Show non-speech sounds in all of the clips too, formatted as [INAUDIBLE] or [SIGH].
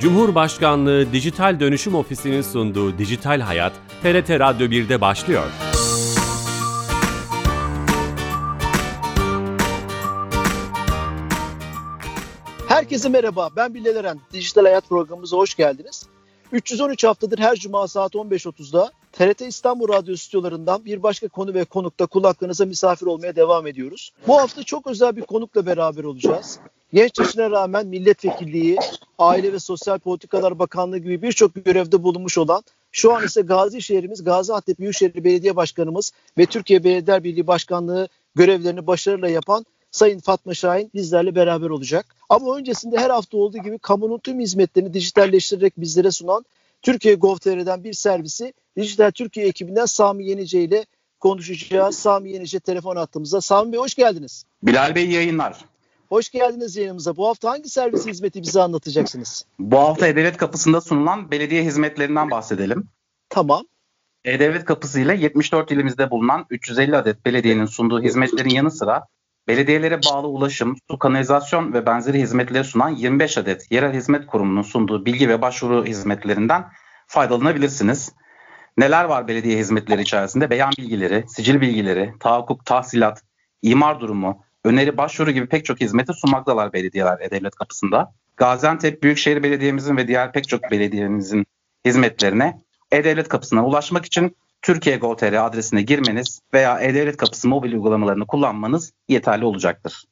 Cumhurbaşkanlığı Dijital Dönüşüm Ofisi'nin sunduğu Dijital Hayat, TRT Radyo 1'de başlıyor. Herkese merhaba, ben Bilal Eren. Dijital Hayat programımıza hoş geldiniz. 313 haftadır her cuma saat 15.30'da TRT İstanbul Radyo stüdyolarından bir başka konu ve konukta kulaklarınıza misafir olmaya devam ediyoruz. Bu hafta çok özel bir konukla beraber olacağız. Genç yaşına rağmen milletvekilliği, Aile ve Sosyal Politikalar Bakanlığı gibi birçok görevde bulunmuş olan, şu an ise Gazi şehrimiz Gaziantep Büyükşehir Belediye Başkanımız ve Türkiye Belediyeler Birliği Başkanlığı görevlerini başarıyla yapan Sayın Fatma Şahin bizlerle beraber olacak. Ama öncesinde her hafta olduğu gibi kamunun tüm hizmetlerini dijitalleştirerek bizlere sunan Türkiye Gov.tr'den bir servisi Dijital Türkiye ekibinden Sami Yenice ile konuşacağız. Sami Yenice telefon attığımızda. Sami Bey hoş geldiniz. Bilal Bey yayınlar. Hoş geldiniz yayınımıza. Bu hafta hangi servis hizmeti bize anlatacaksınız? Bu hafta E-Devlet kapısında sunulan belediye hizmetlerinden bahsedelim. Tamam. E-Devlet kapısı ile 74 ilimizde bulunan 350 adet belediyenin sunduğu hizmetlerin yanı sıra belediyelere bağlı ulaşım, su, kanalizasyon ve benzeri hizmetleri sunan 25 adet yerel hizmet kurumunun sunduğu bilgi ve başvuru hizmetlerinden faydalanabilirsiniz. Neler var belediye hizmetleri içerisinde? Beyan bilgileri, sicil bilgileri, tahakkuk, tahsilat, imar durumu, öneri, başvuru gibi pek çok hizmeti sunmaktalar belediyeler E-Devlet kapısında. Gaziantep Büyükşehir Belediye'mizin ve diğer pek çok belediyemizin hizmetlerine E-Devlet kapısına ulaşmak için Türkiye Gov.tr adresine girmeniz veya E-Devlet Kapısı mobil uygulamalarını kullanmanız yeterli olacaktır.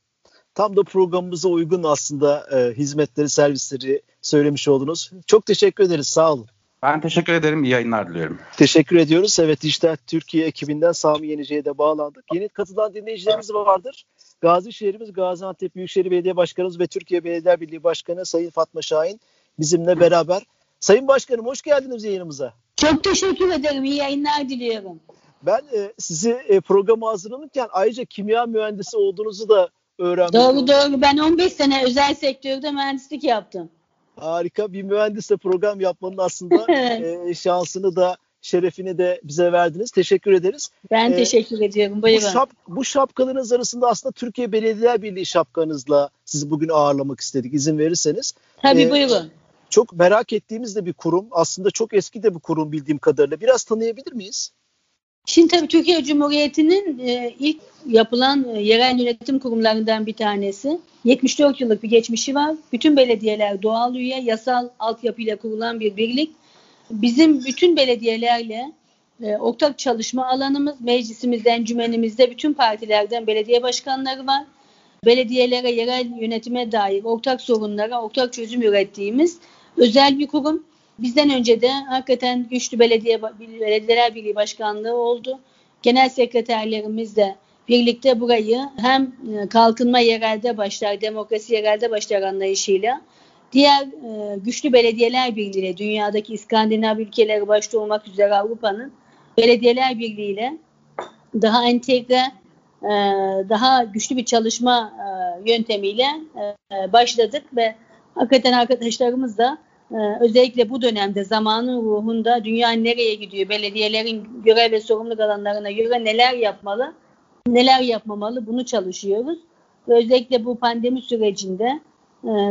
Tam da programımıza uygun aslında e, hizmetleri, servisleri söylemiş oldunuz. Çok teşekkür ederiz. Sağ olun. Ben teşekkür ederim. İyi yayınlar diliyorum. Teşekkür ediyoruz. Evet Dijital Türkiye ekibinden Sami Yenici'ye de bağlandık. Yeni katılan dinleyicilerimiz vardır. Gazi şehrimiz Gaziantep Büyükşehir Belediye Başkanımız ve Türkiye Belediyeler Birliği Başkanı Sayın Fatma Şahin bizimle beraber. Sayın Başkanım hoş geldiniz yayınımıza. Çok teşekkür ederim. İyi yayınlar diliyorum. Ben e, sizi e, programa hazırlanırken ayrıca kimya mühendisi olduğunuzu da öğrendim. Doğru doğru. Ben 15 sene özel sektörde mühendislik yaptım. Harika. Bir mühendisle program yapmanın aslında [LAUGHS] e, şansını da şerefini de bize verdiniz. Teşekkür ederiz. Ben ee, teşekkür ediyorum. Buyurun. Bu, şap, bu şapkalarınız arasında aslında Türkiye Belediyeler Birliği şapkanızla sizi bugün ağırlamak istedik izin verirseniz. Tabii ee, buyurun. Çok merak ettiğimiz de bir kurum. Aslında çok eski de bir kurum bildiğim kadarıyla. Biraz tanıyabilir miyiz? Şimdi tabii Türkiye Cumhuriyeti'nin e, ilk yapılan e, yerel yönetim kurumlarından bir tanesi. 74 yıllık bir geçmişi var. Bütün belediyeler doğal üye, yasal altyapıyla kurulan bir birlik. Bizim bütün belediyelerle e, ortak çalışma alanımız, meclisimizden, cümenimizde bütün partilerden belediye başkanları var. Belediyelere, yerel yönetime dair ortak sorunlara ortak çözüm ürettiğimiz özel bir kurum. Bizden önce de hakikaten güçlü belediye belediyeler birliği başkanlığı oldu. Genel sekreterlerimiz de birlikte burayı hem e, kalkınma yerelde başlar, demokrasi yerelde başlar anlayışıyla diğer e, güçlü belediyeler birliğiyle dünyadaki İskandinav ülkeleri başta olmak üzere Avrupa'nın belediyeler birliğiyle daha entegre, e, daha güçlü bir çalışma yöntemiyle başladık ve hakikaten arkadaşlarımız da ee, özellikle bu dönemde zamanın ruhunda dünya nereye gidiyor, belediyelerin görev ve sorumluluk alanlarına göre neler yapmalı, neler yapmamalı bunu çalışıyoruz. Ve özellikle bu pandemi sürecinde e,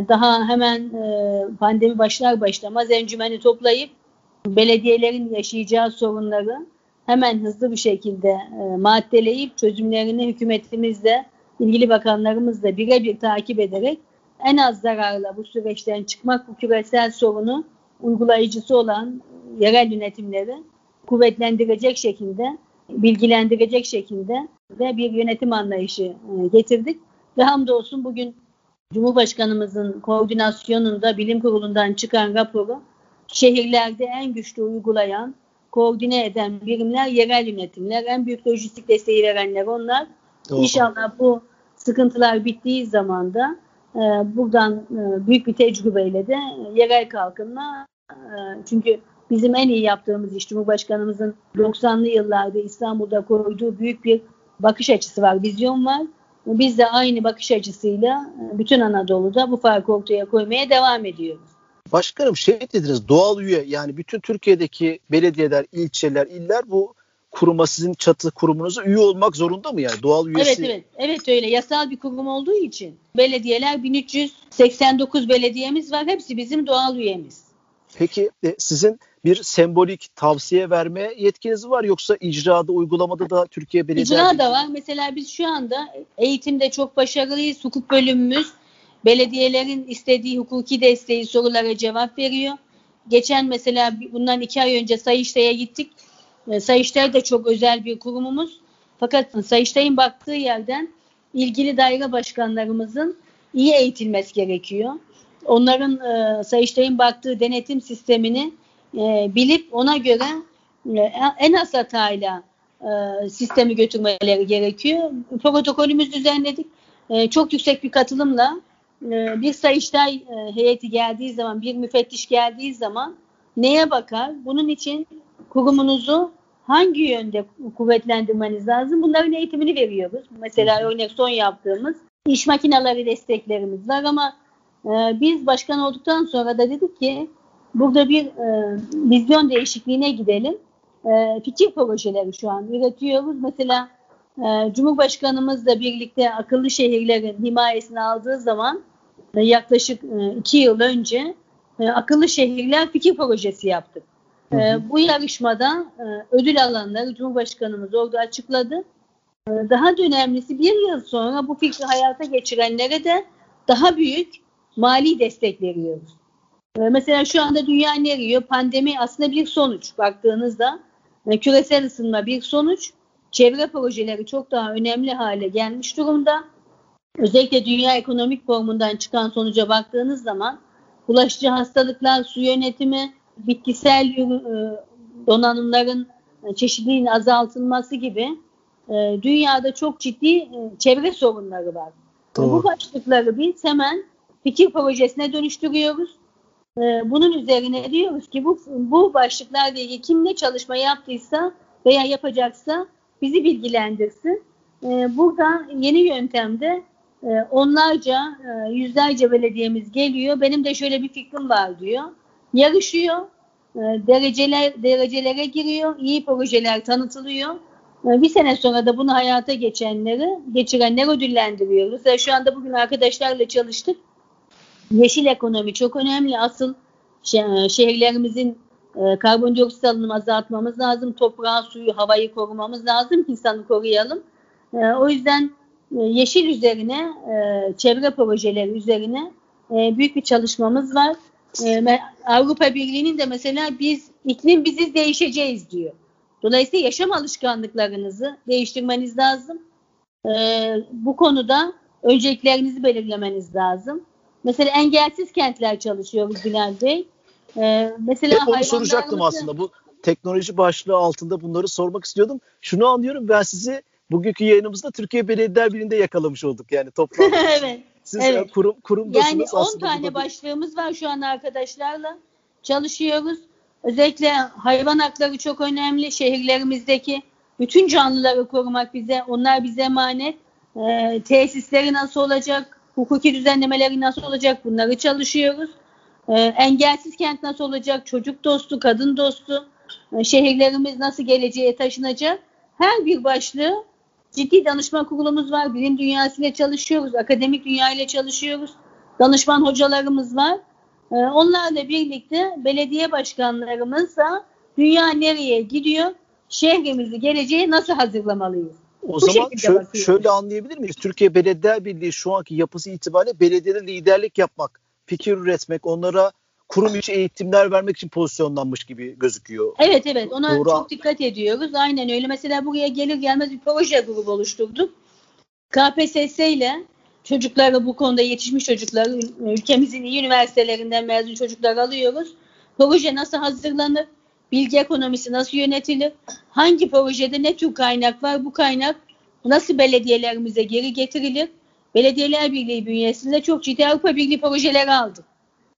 daha hemen e, pandemi başlar başlamaz encümeni toplayıp belediyelerin yaşayacağı sorunları hemen hızlı bir şekilde e, maddeleyip çözümlerini hükümetimizle, ilgili bakanlarımızla birebir takip ederek en az zararla bu süreçten çıkmak bu küresel sorunu uygulayıcısı olan yerel yönetimleri kuvvetlendirecek şekilde, bilgilendirecek şekilde ve bir yönetim anlayışı e, getirdik. Ve hamdolsun bugün Cumhurbaşkanımızın koordinasyonunda bilim kurulundan çıkan raporu şehirlerde en güçlü uygulayan, koordine eden birimler yerel yönetimler. En büyük lojistik desteği verenler onlar. Doğru. İnşallah bu sıkıntılar bittiği zaman da ee, buradan e, büyük bir tecrübeyle de yerel kalkınma e, çünkü bizim en iyi yaptığımız iş Cumhurbaşkanımızın 90'lı yıllarda İstanbul'da koyduğu büyük bir bakış açısı var, vizyon var. Biz de aynı bakış açısıyla e, bütün Anadolu'da bu farkı ortaya koymaya devam ediyoruz. Başkanım şey dediniz doğal üye yani bütün Türkiye'deki belediyeler, ilçeler, iller bu kuruma sizin çatı kurumunuza üye olmak zorunda mı yani doğal üyesi? Evet evet evet öyle yasal bir kurum olduğu için belediyeler 1389 belediyemiz var hepsi bizim doğal üyemiz. Peki e, sizin bir sembolik tavsiye verme yetkiniz var yoksa icrada uygulamada da Türkiye Belediye İcra da var. Mesela biz şu anda eğitimde çok başarılıyız. Hukuk bölümümüz belediyelerin istediği hukuki desteği sorulara cevap veriyor. Geçen mesela bundan iki ay önce Sayıştay'a gittik. E, Sayıştay da çok özel bir kurumumuz. Fakat Sayıştay'ın baktığı yerden ilgili daire başkanlarımızın iyi eğitilmesi gerekiyor. Onların e, Sayıştay'ın baktığı denetim sistemini e, bilip ona göre e, en az hatayla e, sistemi götürmeleri gerekiyor. Protokolümüz düzenledik. E, çok yüksek bir katılımla e, bir Sayıştay e, heyeti geldiği zaman, bir müfettiş geldiği zaman neye bakar? Bunun için kurumunuzu hangi yönde kuvvetlendirmeniz lazım? Bunların eğitimini veriyoruz. Mesela örnek son yaptığımız iş makineleri desteklerimiz var ama e, biz başkan olduktan sonra da dedik ki burada bir e, vizyon değişikliğine gidelim. E, fikir projeleri şu an üretiyoruz. Mesela e, Cumhurbaşkanımızla birlikte akıllı şehirlerin himayesini aldığı zaman e, yaklaşık e, iki yıl önce e, akıllı şehirler fikir projesi yaptık. Hı hı. Bu yarışmada ödül alanları Cumhurbaşkanımız orada açıkladı. Daha da önemlisi bir yıl sonra bu fikri hayata geçirenlere de daha büyük mali destek veriyoruz. Mesela şu anda dünya ne eriyor? Pandemi aslında bir sonuç baktığınızda. Küresel ısınma bir sonuç. Çevre projeleri çok daha önemli hale gelmiş durumda. Özellikle Dünya Ekonomik Formundan çıkan sonuca baktığınız zaman bulaşıcı hastalıklar, su yönetimi, bitkisel e, donanımların e, çeşitliliğinin azaltılması gibi e, dünyada çok ciddi çevre sorunları var. Doğru. Bu başlıkları biz hemen fikir projesine dönüştürüyoruz. Bunun üzerine diyoruz ki bu, bu başlıklarla ilgili kim ne çalışma yaptıysa veya yapacaksa bizi bilgilendirsin. Burada yeni yöntemde onlarca, yüzlerce belediyemiz geliyor. Benim de şöyle bir fikrim var diyor yarışıyor. E, dereceler derecelere giriyor. iyi projeler tanıtılıyor. E, bir sene sonra da bunu hayata geçenleri, geçirenleri ödüllendiriyoruz. Şu anda bugün arkadaşlarla çalıştık. Yeşil ekonomi çok önemli. Asıl e, şehirlerimizin karbondioksit alınımı azaltmamız lazım. Toprağı, suyu, havayı korumamız lazım insanı koruyalım. O yüzden yeşil üzerine, çevre projeleri üzerine büyük bir çalışmamız var e, Avrupa Birliği'nin de mesela biz iklim biziz değişeceğiz diyor. Dolayısıyla yaşam alışkanlıklarınızı değiştirmeniz lazım. E, bu konuda önceliklerinizi belirlemeniz lazım. Mesela engelsiz kentler çalışıyoruz Bilal Bey. E, mesela Hep onu soracaktım aslında. Bu teknoloji başlığı altında bunları sormak istiyordum. Şunu anlıyorum ben sizi bugünkü yayınımızda Türkiye Belediyeler Birliği'nde yakalamış olduk yani toplam. [LAUGHS] evet. Siz evet. kurum, kurumdasınız. Yani 10 tane başlığımız var şu an arkadaşlarla. Çalışıyoruz. Özellikle hayvan hakları çok önemli. Şehirlerimizdeki bütün canlıları korumak bize, onlar bize emanet. Ee, tesisleri nasıl olacak, hukuki düzenlemeleri nasıl olacak bunları çalışıyoruz. Ee, engelsiz kent nasıl olacak, çocuk dostu, kadın dostu, ee, şehirlerimiz nasıl geleceğe taşınacak. Her bir başlığı ciddi danışman kurulumuz var. Bilim dünyasıyla çalışıyoruz. Akademik dünyayla çalışıyoruz. Danışman hocalarımız var. Ee, onlarla birlikte belediye başkanlarımızla dünya nereye gidiyor? Şehrimizi geleceğe nasıl hazırlamalıyız? O Bu zaman şöyle, şöyle anlayabilir miyiz? Türkiye Belediye Birliği şu anki yapısı itibariyle belediyelere liderlik yapmak, fikir üretmek, onlara kurum içi eğitimler vermek için pozisyonlanmış gibi gözüküyor. Evet evet ona Doğru. çok dikkat ediyoruz. Aynen öyle. Mesela buraya gelir gelmez bir proje grubu oluşturduk. KPSS ile çocukları bu konuda yetişmiş çocukları ülkemizin iyi üniversitelerinden mezun çocuklar alıyoruz. Proje nasıl hazırlanır? Bilgi ekonomisi nasıl yönetilir? Hangi projede ne tür kaynak var? Bu kaynak nasıl belediyelerimize geri getirilir? Belediyeler Birliği bünyesinde çok ciddi Avrupa Birliği projeleri aldık.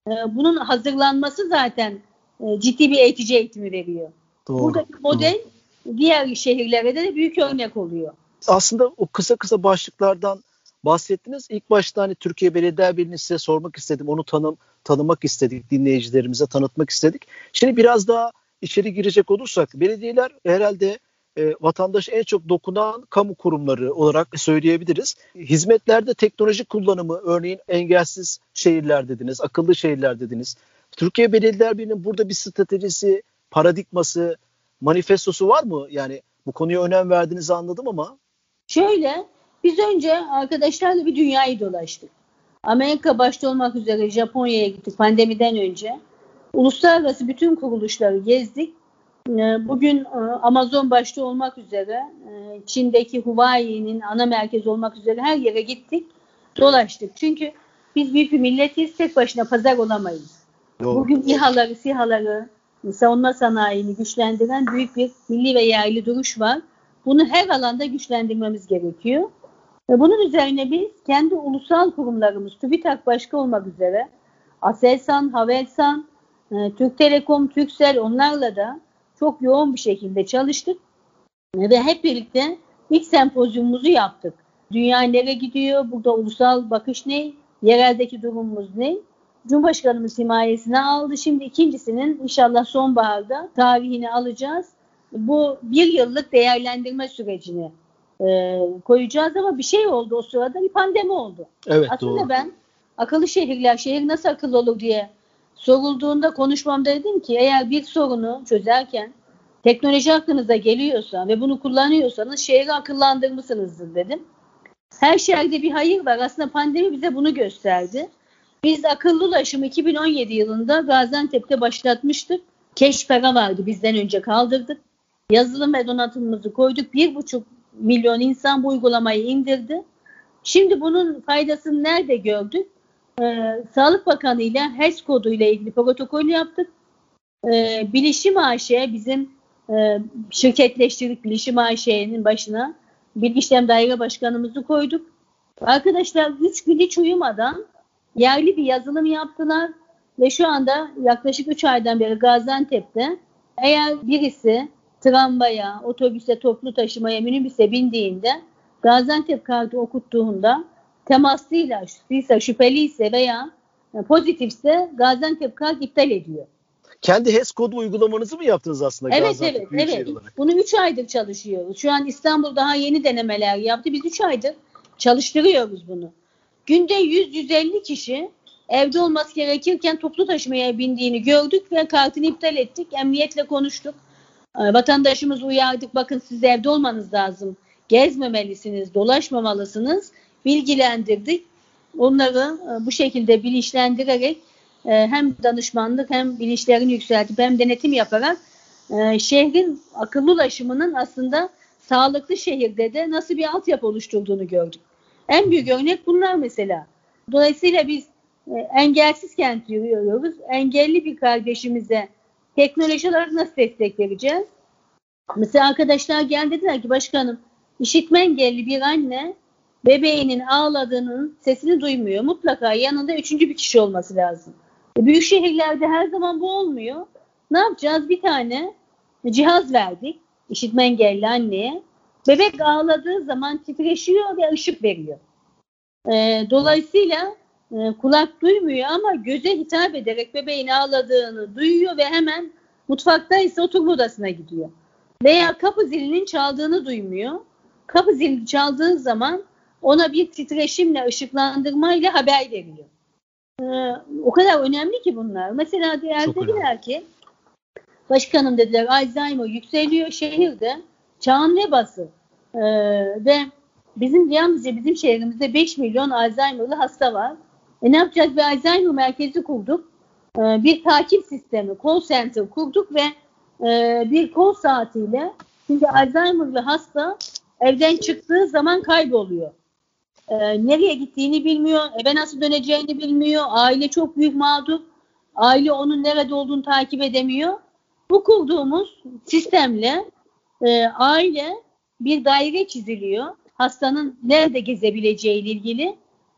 Ee, bunun hazırlanması zaten e, ciddi bir eğitici eğitimi veriyor. Doğru. Buradaki model Doğru. diğer şehirlere de büyük örnek oluyor. Aslında o kısa kısa başlıklardan bahsettiniz. İlk başta hani Türkiye Belediye Birliği'ni size sormak istedim. Onu tanım tanımak istedik. Dinleyicilerimize tanıtmak istedik. Şimdi biraz daha içeri girecek olursak belediyeler herhalde e, vatandaşa en çok dokunan kamu kurumları olarak söyleyebiliriz. Hizmetlerde teknoloji kullanımı örneğin engelsiz şehirler dediniz, akıllı şehirler dediniz. Türkiye Belediyeler Birliği'nin burada bir stratejisi, paradigması, manifestosu var mı? Yani bu konuya önem verdiğinizi anladım ama. Şöyle, biz önce arkadaşlarla bir dünyayı dolaştık. Amerika başta olmak üzere Japonya'ya gittik pandemiden önce. Uluslararası bütün kuruluşları gezdik. Ee, bugün e, Amazon başta olmak üzere e, Çin'deki Huawei'nin ana merkezi olmak üzere her yere gittik, dolaştık. Çünkü biz büyük bir milletiz, tek başına pazar olamayız. Doğru. Bugün İHA'ları, SİHA'ları, savunma sanayini güçlendiren büyük bir milli ve yerli duruş var. Bunu her alanda güçlendirmemiz gerekiyor. Ve bunun üzerine biz kendi ulusal kurumlarımız, TÜBİTAK başka olmak üzere Aselsan, Havelsan, e, Türk Telekom, Türksel onlarla da çok yoğun bir şekilde çalıştık. Ve hep birlikte ilk sempozyumumuzu yaptık. Dünya nereye gidiyor? Burada ulusal bakış ne? Yereldeki durumumuz ne? Cumhurbaşkanımız himayesine aldı. Şimdi ikincisinin inşallah sonbaharda tarihini alacağız. Bu bir yıllık değerlendirme sürecini e, koyacağız ama bir şey oldu o sırada bir pandemi oldu. Evet Aslında doğru. ben akıllı şehirler, şehir nasıl akıllı olur diye sorulduğunda konuşmamda dedim ki eğer bir sorunu çözerken teknoloji aklınıza geliyorsa ve bunu kullanıyorsanız şehri akıllandırmışsınızdır dedim. Her şehirde bir hayır var. Aslında pandemi bize bunu gösterdi. Biz akıllı ulaşımı 2017 yılında Gaziantep'te başlatmıştık. Keşfera vardı bizden önce kaldırdık. Yazılım ve donatımımızı koyduk. Bir buçuk milyon insan bu uygulamayı indirdi. Şimdi bunun faydasını nerede gördük? Ee, Sağlık Bakanı ile HES kodu ile ilgili protokol yaptık. Ee, Bilişim AŞ bizim e, şirketleştirdik Bilişim AŞ'nin başına. Bilgi Daire Başkanımızı koyduk. Arkadaşlar 3 gün hiç uyumadan yerli bir yazılım yaptılar ve şu anda yaklaşık 3 aydan beri Gaziantep'te eğer birisi tramvaya, otobüse, toplu taşımaya, minibüse bindiğinde Gaziantep kartı okuttuğunda temaslıyla, ise şüpheliyse veya pozitifse Gaziantep kart iptal ediyor. Kendi HES kodu uygulamanızı mı yaptınız aslında? Evet evet evet. Bunu 3 aydır çalışıyoruz. Şu an İstanbul daha yeni denemeler yaptı. Biz 3 aydır çalıştırıyoruz bunu. Günde 100-150 kişi evde olması gerekirken toplu taşımaya bindiğini gördük ve kartını iptal ettik. Emniyetle konuştuk. Ee, vatandaşımız uyardık. Bakın siz evde olmanız lazım. Gezmemelisiniz, dolaşmamalısınız. Bilgilendirdik. Onları e, bu şekilde bilinçlendirerek e, hem danışmanlık hem bilinçlerini yükseltip hem denetim yaparak e, şehrin akıllı ulaşımının aslında sağlıklı şehirde de nasıl bir altyapı oluşturduğunu gördük. En büyük örnek bunlar mesela. Dolayısıyla biz engelsiz kent yürüyoruz. Engelli bir kardeşimize teknoloji olarak nasıl destek vereceğiz? Mesela arkadaşlar geldi dediler ki başkanım işitme engelli bir anne bebeğinin ağladığının sesini duymuyor. Mutlaka yanında üçüncü bir kişi olması lazım. E, büyük şehirlerde her zaman bu olmuyor. Ne yapacağız? Bir tane cihaz verdik işitme engelli anneye. Bebek ağladığı zaman titreşiyor ve ışık veriyor. E, dolayısıyla e, kulak duymuyor ama göze hitap ederek bebeğin ağladığını duyuyor ve hemen mutfakta ise oturma odasına gidiyor. Veya kapı zilinin çaldığını duymuyor. Kapı zili çaldığı zaman ona bir titreşimle, ışıklandırmayla haber veriyor. Ee, o kadar önemli ki bunlar. Mesela diğer dediler ki başkanım dediler Alzheimer yükseliyor şehirde çağın vebası ee, ve bizim yalnızca bizim şehrimizde 5 milyon Alzheimer'lı hasta var. E ne yapacağız? Bir Alzheimer merkezi kurduk. E, bir takip sistemi, call center kurduk ve e, bir kol saatiyle çünkü Alzheimer'lı hasta evden çıktığı zaman kayboluyor. E, nereye gittiğini bilmiyor, eve nasıl döneceğini bilmiyor, aile çok büyük mağdur, aile onun nerede olduğunu takip edemiyor. Bu kurduğumuz sistemle e, aile bir daire çiziliyor. Hastanın nerede gezebileceği ile ilgili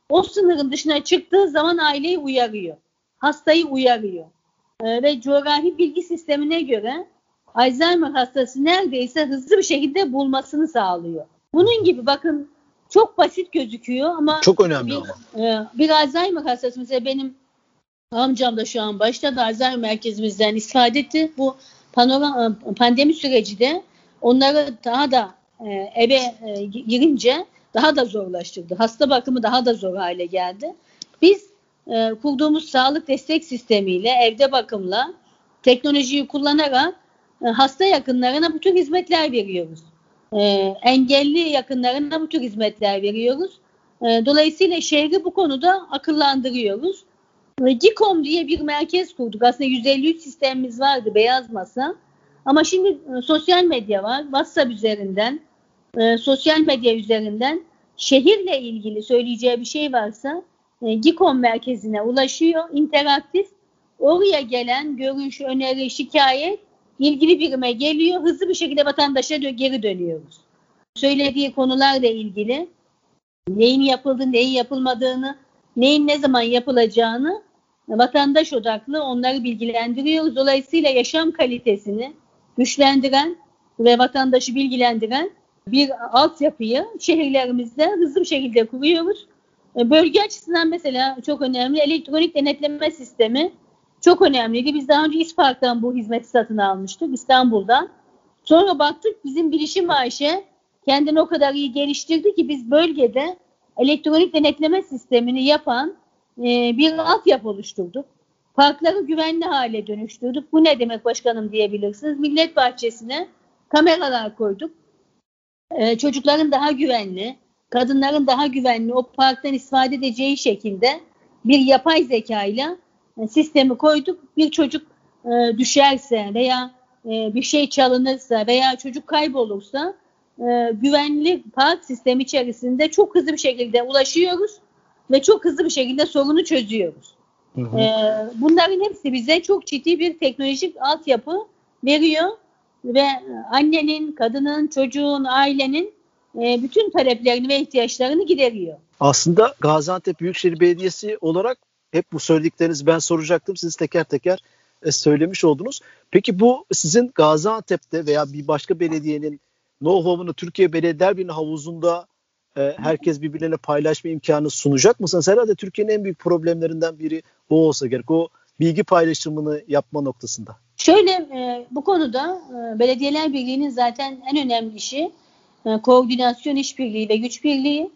o sınırın dışına çıktığı zaman aileyi uyarıyor. Hastayı uyarıyor. Ee, ve coğrafi bilgi sistemine göre Alzheimer hastası neredeyse hızlı bir şekilde bulmasını sağlıyor. Bunun gibi bakın çok basit gözüküyor ama çok önemli bir, ama. E, bir Alzheimer hastası mesela benim amcam da şu an başta da Alzheimer merkezimizden istifade etti. Bu panorama, pandemi süreci de onları daha da e, eve e, girince daha da zorlaştırdı. Hasta bakımı daha da zor hale geldi. Biz e, kurduğumuz sağlık destek sistemiyle, evde bakımla, teknolojiyi kullanarak e, hasta yakınlarına bu tür hizmetler veriyoruz. E, engelli yakınlarına bu tür hizmetler veriyoruz. E, dolayısıyla şehri bu konuda akıllandırıyoruz. E, GİKOM diye bir merkez kurduk. Aslında 153 sistemimiz vardı beyaz masa. Ama şimdi e, sosyal medya var. WhatsApp üzerinden, e, sosyal medya üzerinden şehirle ilgili söyleyeceği bir şey varsa e, GİKOM merkezine ulaşıyor, interaktif. Oraya gelen görüş, öneri, şikayet ilgili birime geliyor. Hızlı bir şekilde vatandaşa geri dönüyoruz. Söylediği konularla ilgili neyin yapıldı, neyin yapılmadığını, neyin ne zaman yapılacağını vatandaş odaklı onları bilgilendiriyoruz. Dolayısıyla yaşam kalitesini güçlendiren ve vatandaşı bilgilendiren bir altyapıyı şehirlerimizde hızlı bir şekilde kuruyoruz. Bölge açısından mesela çok önemli elektronik denetleme sistemi çok önemliydi. Biz daha önce İspark'tan bu hizmeti satın almıştık İstanbul'dan. Sonra baktık bizim bilişim AŞ kendini o kadar iyi geliştirdi ki biz bölgede elektronik denetleme sistemini yapan e, bir altyapı oluşturduk. Parkları güvenli hale dönüştürdük. Bu ne demek başkanım diyebilirsiniz. Millet bahçesine kameralar koyduk. E, çocukların daha güvenli, kadınların daha güvenli o parktan istifade edeceği şekilde bir yapay zeka ile sistemi koyduk. Bir çocuk e, düşerse veya e, bir şey çalınırsa veya çocuk kaybolursa e, güvenli park sistemi içerisinde çok hızlı bir şekilde ulaşıyoruz ve çok hızlı bir şekilde sorunu çözüyoruz. Hı hı. E, bunların hepsi bize çok ciddi bir teknolojik altyapı veriyor ve annenin, kadının, çocuğun, ailenin e, bütün taleplerini ve ihtiyaçlarını gideriyor. Aslında Gaziantep Büyükşehir Belediyesi olarak hep bu söylediklerinizi ben soracaktım. Siz teker teker e, söylemiş oldunuz. Peki bu sizin Gaziantep'te veya bir başka belediyenin know-how'unu Türkiye Belediyeler Birliği havuzunda e, herkes birbirlerine paylaşma imkanı sunacak mısınız? Herhalde Türkiye'nin en büyük problemlerinden biri o olsa gerek. O bilgi paylaşımını yapma noktasında. Şöyle e, bu konuda e, Belediyeler Birliği'nin zaten en önemli işi e, koordinasyon işbirliği ve güç birliği.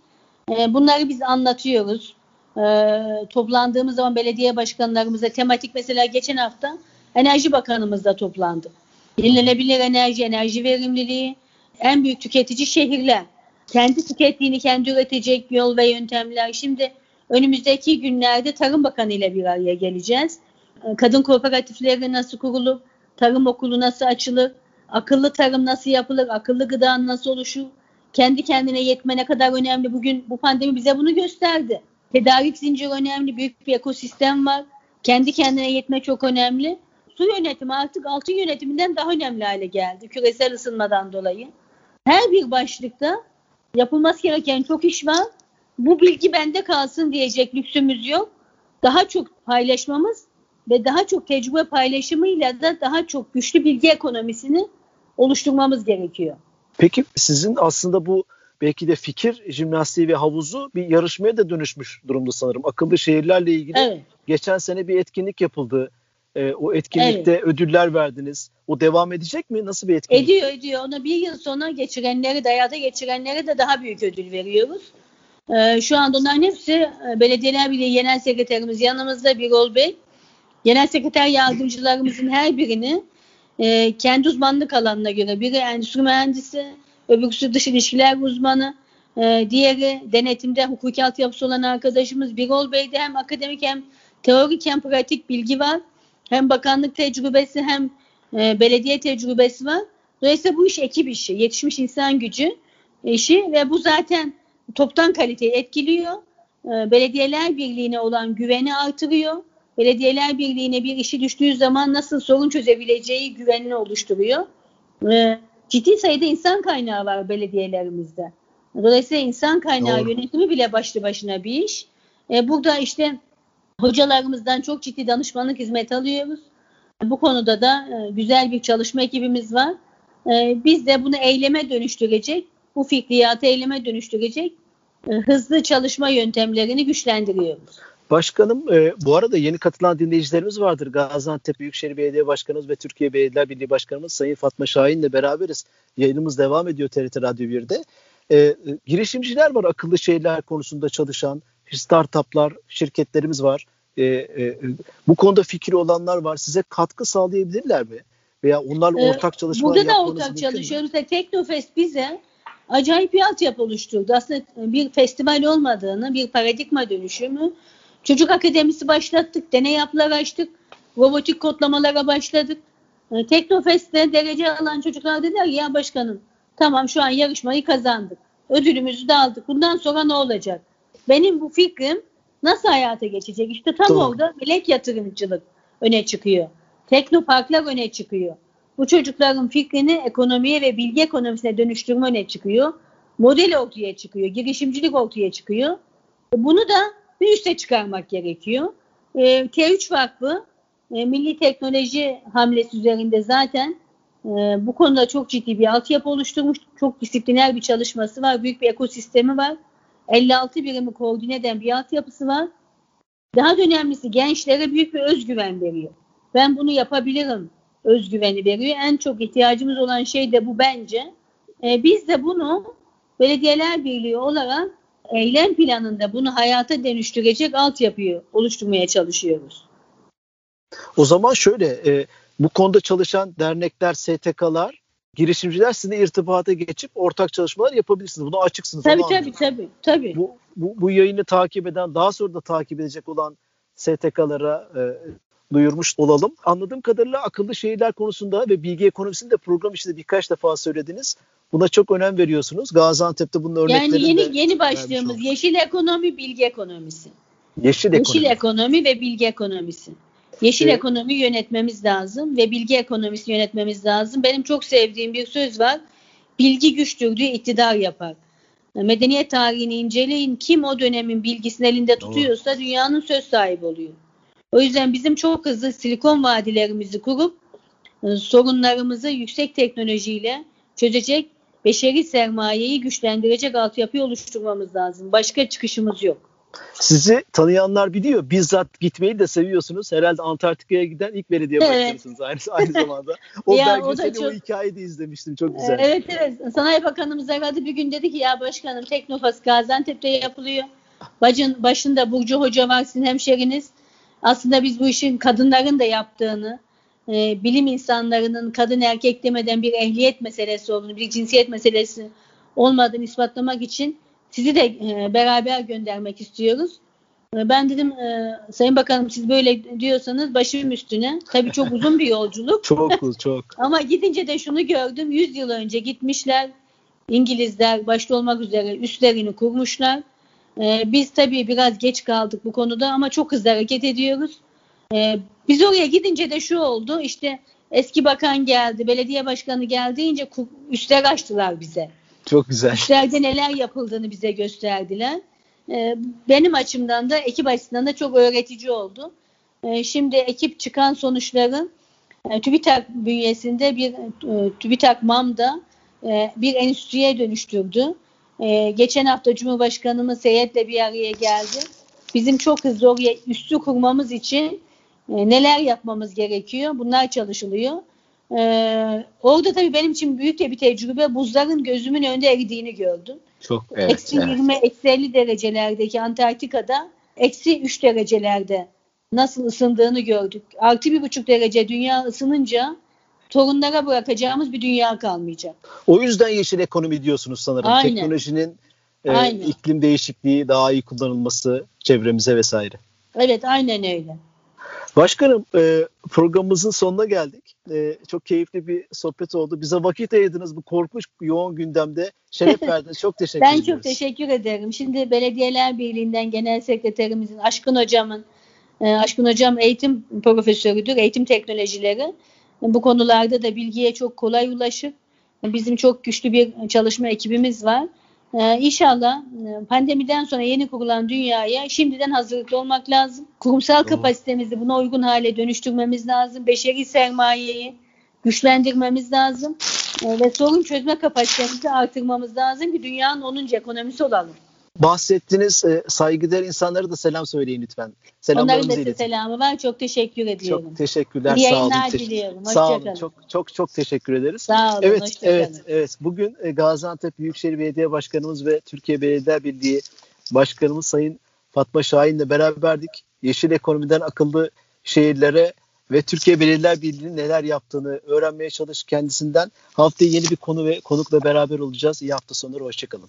E, bunları biz anlatıyoruz. E, toplandığımız zaman belediye başkanlarımıza tematik mesela geçen hafta Enerji Bakanımızla toplandı. Yenilenebilir enerji, enerji verimliliği, en büyük tüketici şehirler. Kendi tükettiğini kendi üretecek yol ve yöntemler. Şimdi önümüzdeki günlerde Tarım Bakanı ile bir araya geleceğiz. Kadın kooperatifleri nasıl kurulur? Tarım okulu nasıl açılır? Akıllı tarım nasıl yapılır? Akıllı gıda nasıl oluşur? Kendi kendine yetme ne kadar önemli. Bugün bu pandemi bize bunu gösterdi. Tedarik zinciri önemli. Büyük bir ekosistem var. Kendi kendine yetme çok önemli. Su yönetimi artık altın yönetiminden daha önemli hale geldi. Küresel ısınmadan dolayı. Her bir başlıkta yapılması gereken çok iş var. Bu bilgi bende kalsın diyecek lüksümüz yok. Daha çok paylaşmamız ve daha çok tecrübe paylaşımıyla da daha çok güçlü bilgi ekonomisini oluşturmamız gerekiyor. Peki sizin aslında bu belki de fikir jimnastiği ve havuzu bir yarışmaya da dönüşmüş durumda sanırım. Akıllı şehirlerle ilgili evet. geçen sene bir etkinlik yapıldı. Ee, o etkinlikte evet. ödüller verdiniz. O devam edecek mi? Nasıl bir etkinlik? Ediyor ediyor. Ona bir yıl sonra geçirenleri de hayata geçirenlere de daha büyük ödül veriyoruz. Ee, şu anda onların hepsi e, Belediyeler Birliği Genel Sekreterimiz yanımızda Birol Bey. Genel Sekreter yardımcılarımızın her birini e, kendi uzmanlık alanına göre biri endüstri mühendisi, öbürküsü dış ilişkiler uzmanı, e, diğeri denetimde hukuki altyapısı olan arkadaşımız Birol Bey'de hem akademik hem teorik hem pratik bilgi var. Hem bakanlık tecrübesi hem e, belediye tecrübesi var. Dolayısıyla bu iş ekip işi, yetişmiş insan gücü işi ve bu zaten toptan kaliteyi etkiliyor. E, belediyeler Birliği'ne olan güveni artırıyor. Belediyeler Birliği'ne bir işi düştüğü zaman nasıl sorun çözebileceği güvenini oluşturuyor. E, ciddi sayıda insan kaynağı var belediyelerimizde. Dolayısıyla insan kaynağı Doğru. yönetimi bile başlı başına bir iş. E, burada işte hocalarımızdan çok ciddi danışmanlık hizmet alıyoruz. Bu konuda da e, güzel bir çalışma ekibimiz var. E, biz de bunu eyleme dönüştürecek, bu fikriyatı eyleme dönüştürecek e, hızlı çalışma yöntemlerini güçlendiriyoruz. Başkanım e, bu arada yeni katılan dinleyicilerimiz vardır. Gaziantep Büyükşehir Belediye Başkanımız ve Türkiye Belediyeler Birliği Başkanımız Sayın Fatma Şahin ile beraberiz. Yayınımız devam ediyor TRT Radyo 1'de. E, e, girişimciler var akıllı şehirler konusunda çalışan, startuplar, şirketlerimiz var. E, e, bu konuda fikri olanlar var. Size katkı sağlayabilirler mi? Veya onlarla Ee, ortak çalışmalar Burada da ortak çalışıyoruz ve Teknofest bize acayip bir altyapı oluşturdu. Aslında bir festival olmadığını, bir paradigma dönüşümü. Çocuk akademisi başlattık, deney yapılar açtık, robotik kodlamalara başladık. Ee, Teknofest'te derece alan çocuklar dediler ki, ya başkanım tamam şu an yarışmayı kazandık. Ödülümüzü de aldık. Bundan sonra ne olacak? Benim bu fikrim nasıl hayata geçecek? İşte tam Doğru. orada bilek yatırımcılık öne çıkıyor. Teknoparklar öne çıkıyor. Bu çocukların fikrini ekonomiye ve bilgi ekonomisine dönüştürme öne çıkıyor. Model ortaya çıkıyor. Girişimcilik ortaya çıkıyor. Bunu da bir üste çıkarmak gerekiyor. Ee, T3 Vakfı e, Milli Teknoloji Hamlesi üzerinde zaten e, bu konuda çok ciddi bir altyapı oluşturmuş. Çok disipliner bir çalışması var. Büyük bir ekosistemi var. 56 birimi koordine eden bir altyapısı var. Daha da önemlisi gençlere büyük bir özgüven veriyor. Ben bunu yapabilirim özgüveni veriyor. En çok ihtiyacımız olan şey de bu bence. E, biz de bunu Belediyeler Birliği olarak eylem planında bunu hayata dönüştürecek altyapıyı oluşturmaya çalışıyoruz. O zaman şöyle e, bu konuda çalışan dernekler, STK'lar, girişimciler sizinle irtibata geçip ortak çalışmalar yapabilirsiniz. Buna açıksınız. Tabii tabii anladım. tabii. tabii. Bu, bu, bu yayını takip eden, daha sonra da takip edecek olan STK'lara e, duyurmuş olalım. Anladığım kadarıyla akıllı şehirler konusunda ve bilgi ekonomisinde program içinde birkaç defa söylediniz. Buna çok önem veriyorsunuz. Gaziantep'te bunun örneklerini Yani yeni de yeni başlığımız yeşil ekonomi, bilgi ekonomisi. Yeşil ekonomi. Yeşil ekonomi ve bilgi ekonomisi. Yeşil Evet. ekonomi yönetmemiz lazım ve bilgi ekonomisi yönetmemiz lazım. Benim çok sevdiğim bir söz var. Bilgi güçtür diyor, iktidar yapar. Medeniyet tarihini inceleyin. Kim o dönemin bilgisini elinde tutuyorsa dünyanın söz sahibi oluyor. O yüzden bizim çok hızlı silikon vadilerimizi kurup e, sorunlarımızı yüksek teknolojiyle çözecek beşeri sermayeyi güçlendirecek altyapıyı oluşturmamız lazım. Başka çıkışımız yok. Sizi tanıyanlar biliyor. Bizzat gitmeyi de seviyorsunuz. Herhalde Antarktika'ya giden ilk belediye Evet. başkanısınız aynı, aynı [LAUGHS] zamanda. O Ya, o belgeseli, o, çok- hikayeyi de izlemiştim. Çok güzel. Evet evet. Sanayi Bakanımız aradı bir gün dedi ki ya başkanım Teknofas Gaziantep'te yapılıyor. Bacın, başında Burcu Hoca var sizin hemşeriniz. Aslında biz bu işin kadınların da yaptığını, e, bilim insanlarının kadın erkek demeden bir ehliyet meselesi olduğunu, bir cinsiyet meselesi olmadığını ispatlamak için sizi de e, beraber göndermek istiyoruz. E, Ben dedim e, Sayın Bakanım siz böyle diyorsanız başım üstüne. Tabii çok uzun bir yolculuk. [LAUGHS] Çok çok. [LAUGHS] Ama gidince de şunu gördüm. 100 yıl önce gitmişler. İngilizler başta olmak üzere üstlerini kurmuşlar. Ee, biz tabii biraz geç kaldık bu konuda ama çok hızlı hareket ediyoruz. Ee, biz oraya gidince de şu oldu. İşte eski bakan geldi, belediye başkanı geldi deyince ku- üstler açtılar bize. Çok güzel. Üstlerde neler yapıldığını bize gösterdiler. Ee, benim açımdan da ekip açısından da çok öğretici oldu. Ee, şimdi ekip çıkan sonuçları e, TÜBİTAK bünyesinde bir e, TÜBİTAK MAM'da e, bir endüstriye dönüştürdü. E, geçen hafta Cumhurbaşkanımız heyetle bir araya geldi. Bizim çok hızlı oraya üstü kurmamız için e, neler yapmamız gerekiyor? Bunlar çalışılıyor. E, orada tabii benim için büyük de bir tecrübe. Buzların gözümün önünde eridiğini gördüm. Çok Eksi 20, eksi 50 derecelerdeki Antarktika'da eksi 3 derecelerde nasıl ısındığını gördük. Artı bir buçuk derece dünya ısınınca torunlara bırakacağımız bir dünya kalmayacak. O yüzden yeşil ekonomi diyorsunuz sanırım. Aynen. Teknolojinin e, Aynen. iklim değişikliği daha iyi kullanılması çevremize vesaire. Evet aynen öyle. Başkanım e, programımızın sonuna geldik. E, çok keyifli bir sohbet oldu. Bize vakit ayırdınız bu korkunç yoğun gündemde. Şeref [LAUGHS] verdiniz. Çok teşekkür Ben ediyoruz. çok teşekkür ederim. Şimdi Belediyeler Birliği'nden Genel Sekreterimizin Aşkın Hocam'ın e, Aşkın Hocam eğitim profesörüdür, eğitim teknolojileri. Bu konularda da bilgiye çok kolay ulaşıp bizim çok güçlü bir çalışma ekibimiz var. Ee, İnşallah e, pandemiden sonra yeni kurulan dünyaya şimdiden hazırlıklı olmak lazım. Kurumsal Doğru. kapasitemizi buna uygun hale dönüştürmemiz lazım. Beşeri sermayeyi güçlendirmemiz lazım. Ee, Ve sorun çözme kapasitemizi artırmamız lazım ki dünyanın 10. ekonomisi olalım. Bahsettiğiniz e, saygıdeğer insanlara da selam söyleyin lütfen. Onların da size selamı var. Çok teşekkür ediyorum. Çok teşekkürler. İyi sağ olun. diliyorum. Sağ olun. Çok çok çok teşekkür ederiz. Sağ olun. Evet, hoşça kalın. evet, evet. Bugün e, Gaziantep Büyükşehir Belediye Başkanımız ve Türkiye Belediye Birliği Başkanımız Sayın Fatma Şahin'le beraberdik. Yeşil ekonomiden akıllı şehirlere ve Türkiye Belediyeler Birliği'nin neler yaptığını öğrenmeye çalış kendisinden. Haftaya yeni bir konu ve konukla beraber olacağız. İyi hafta sonları, hoşçakalın.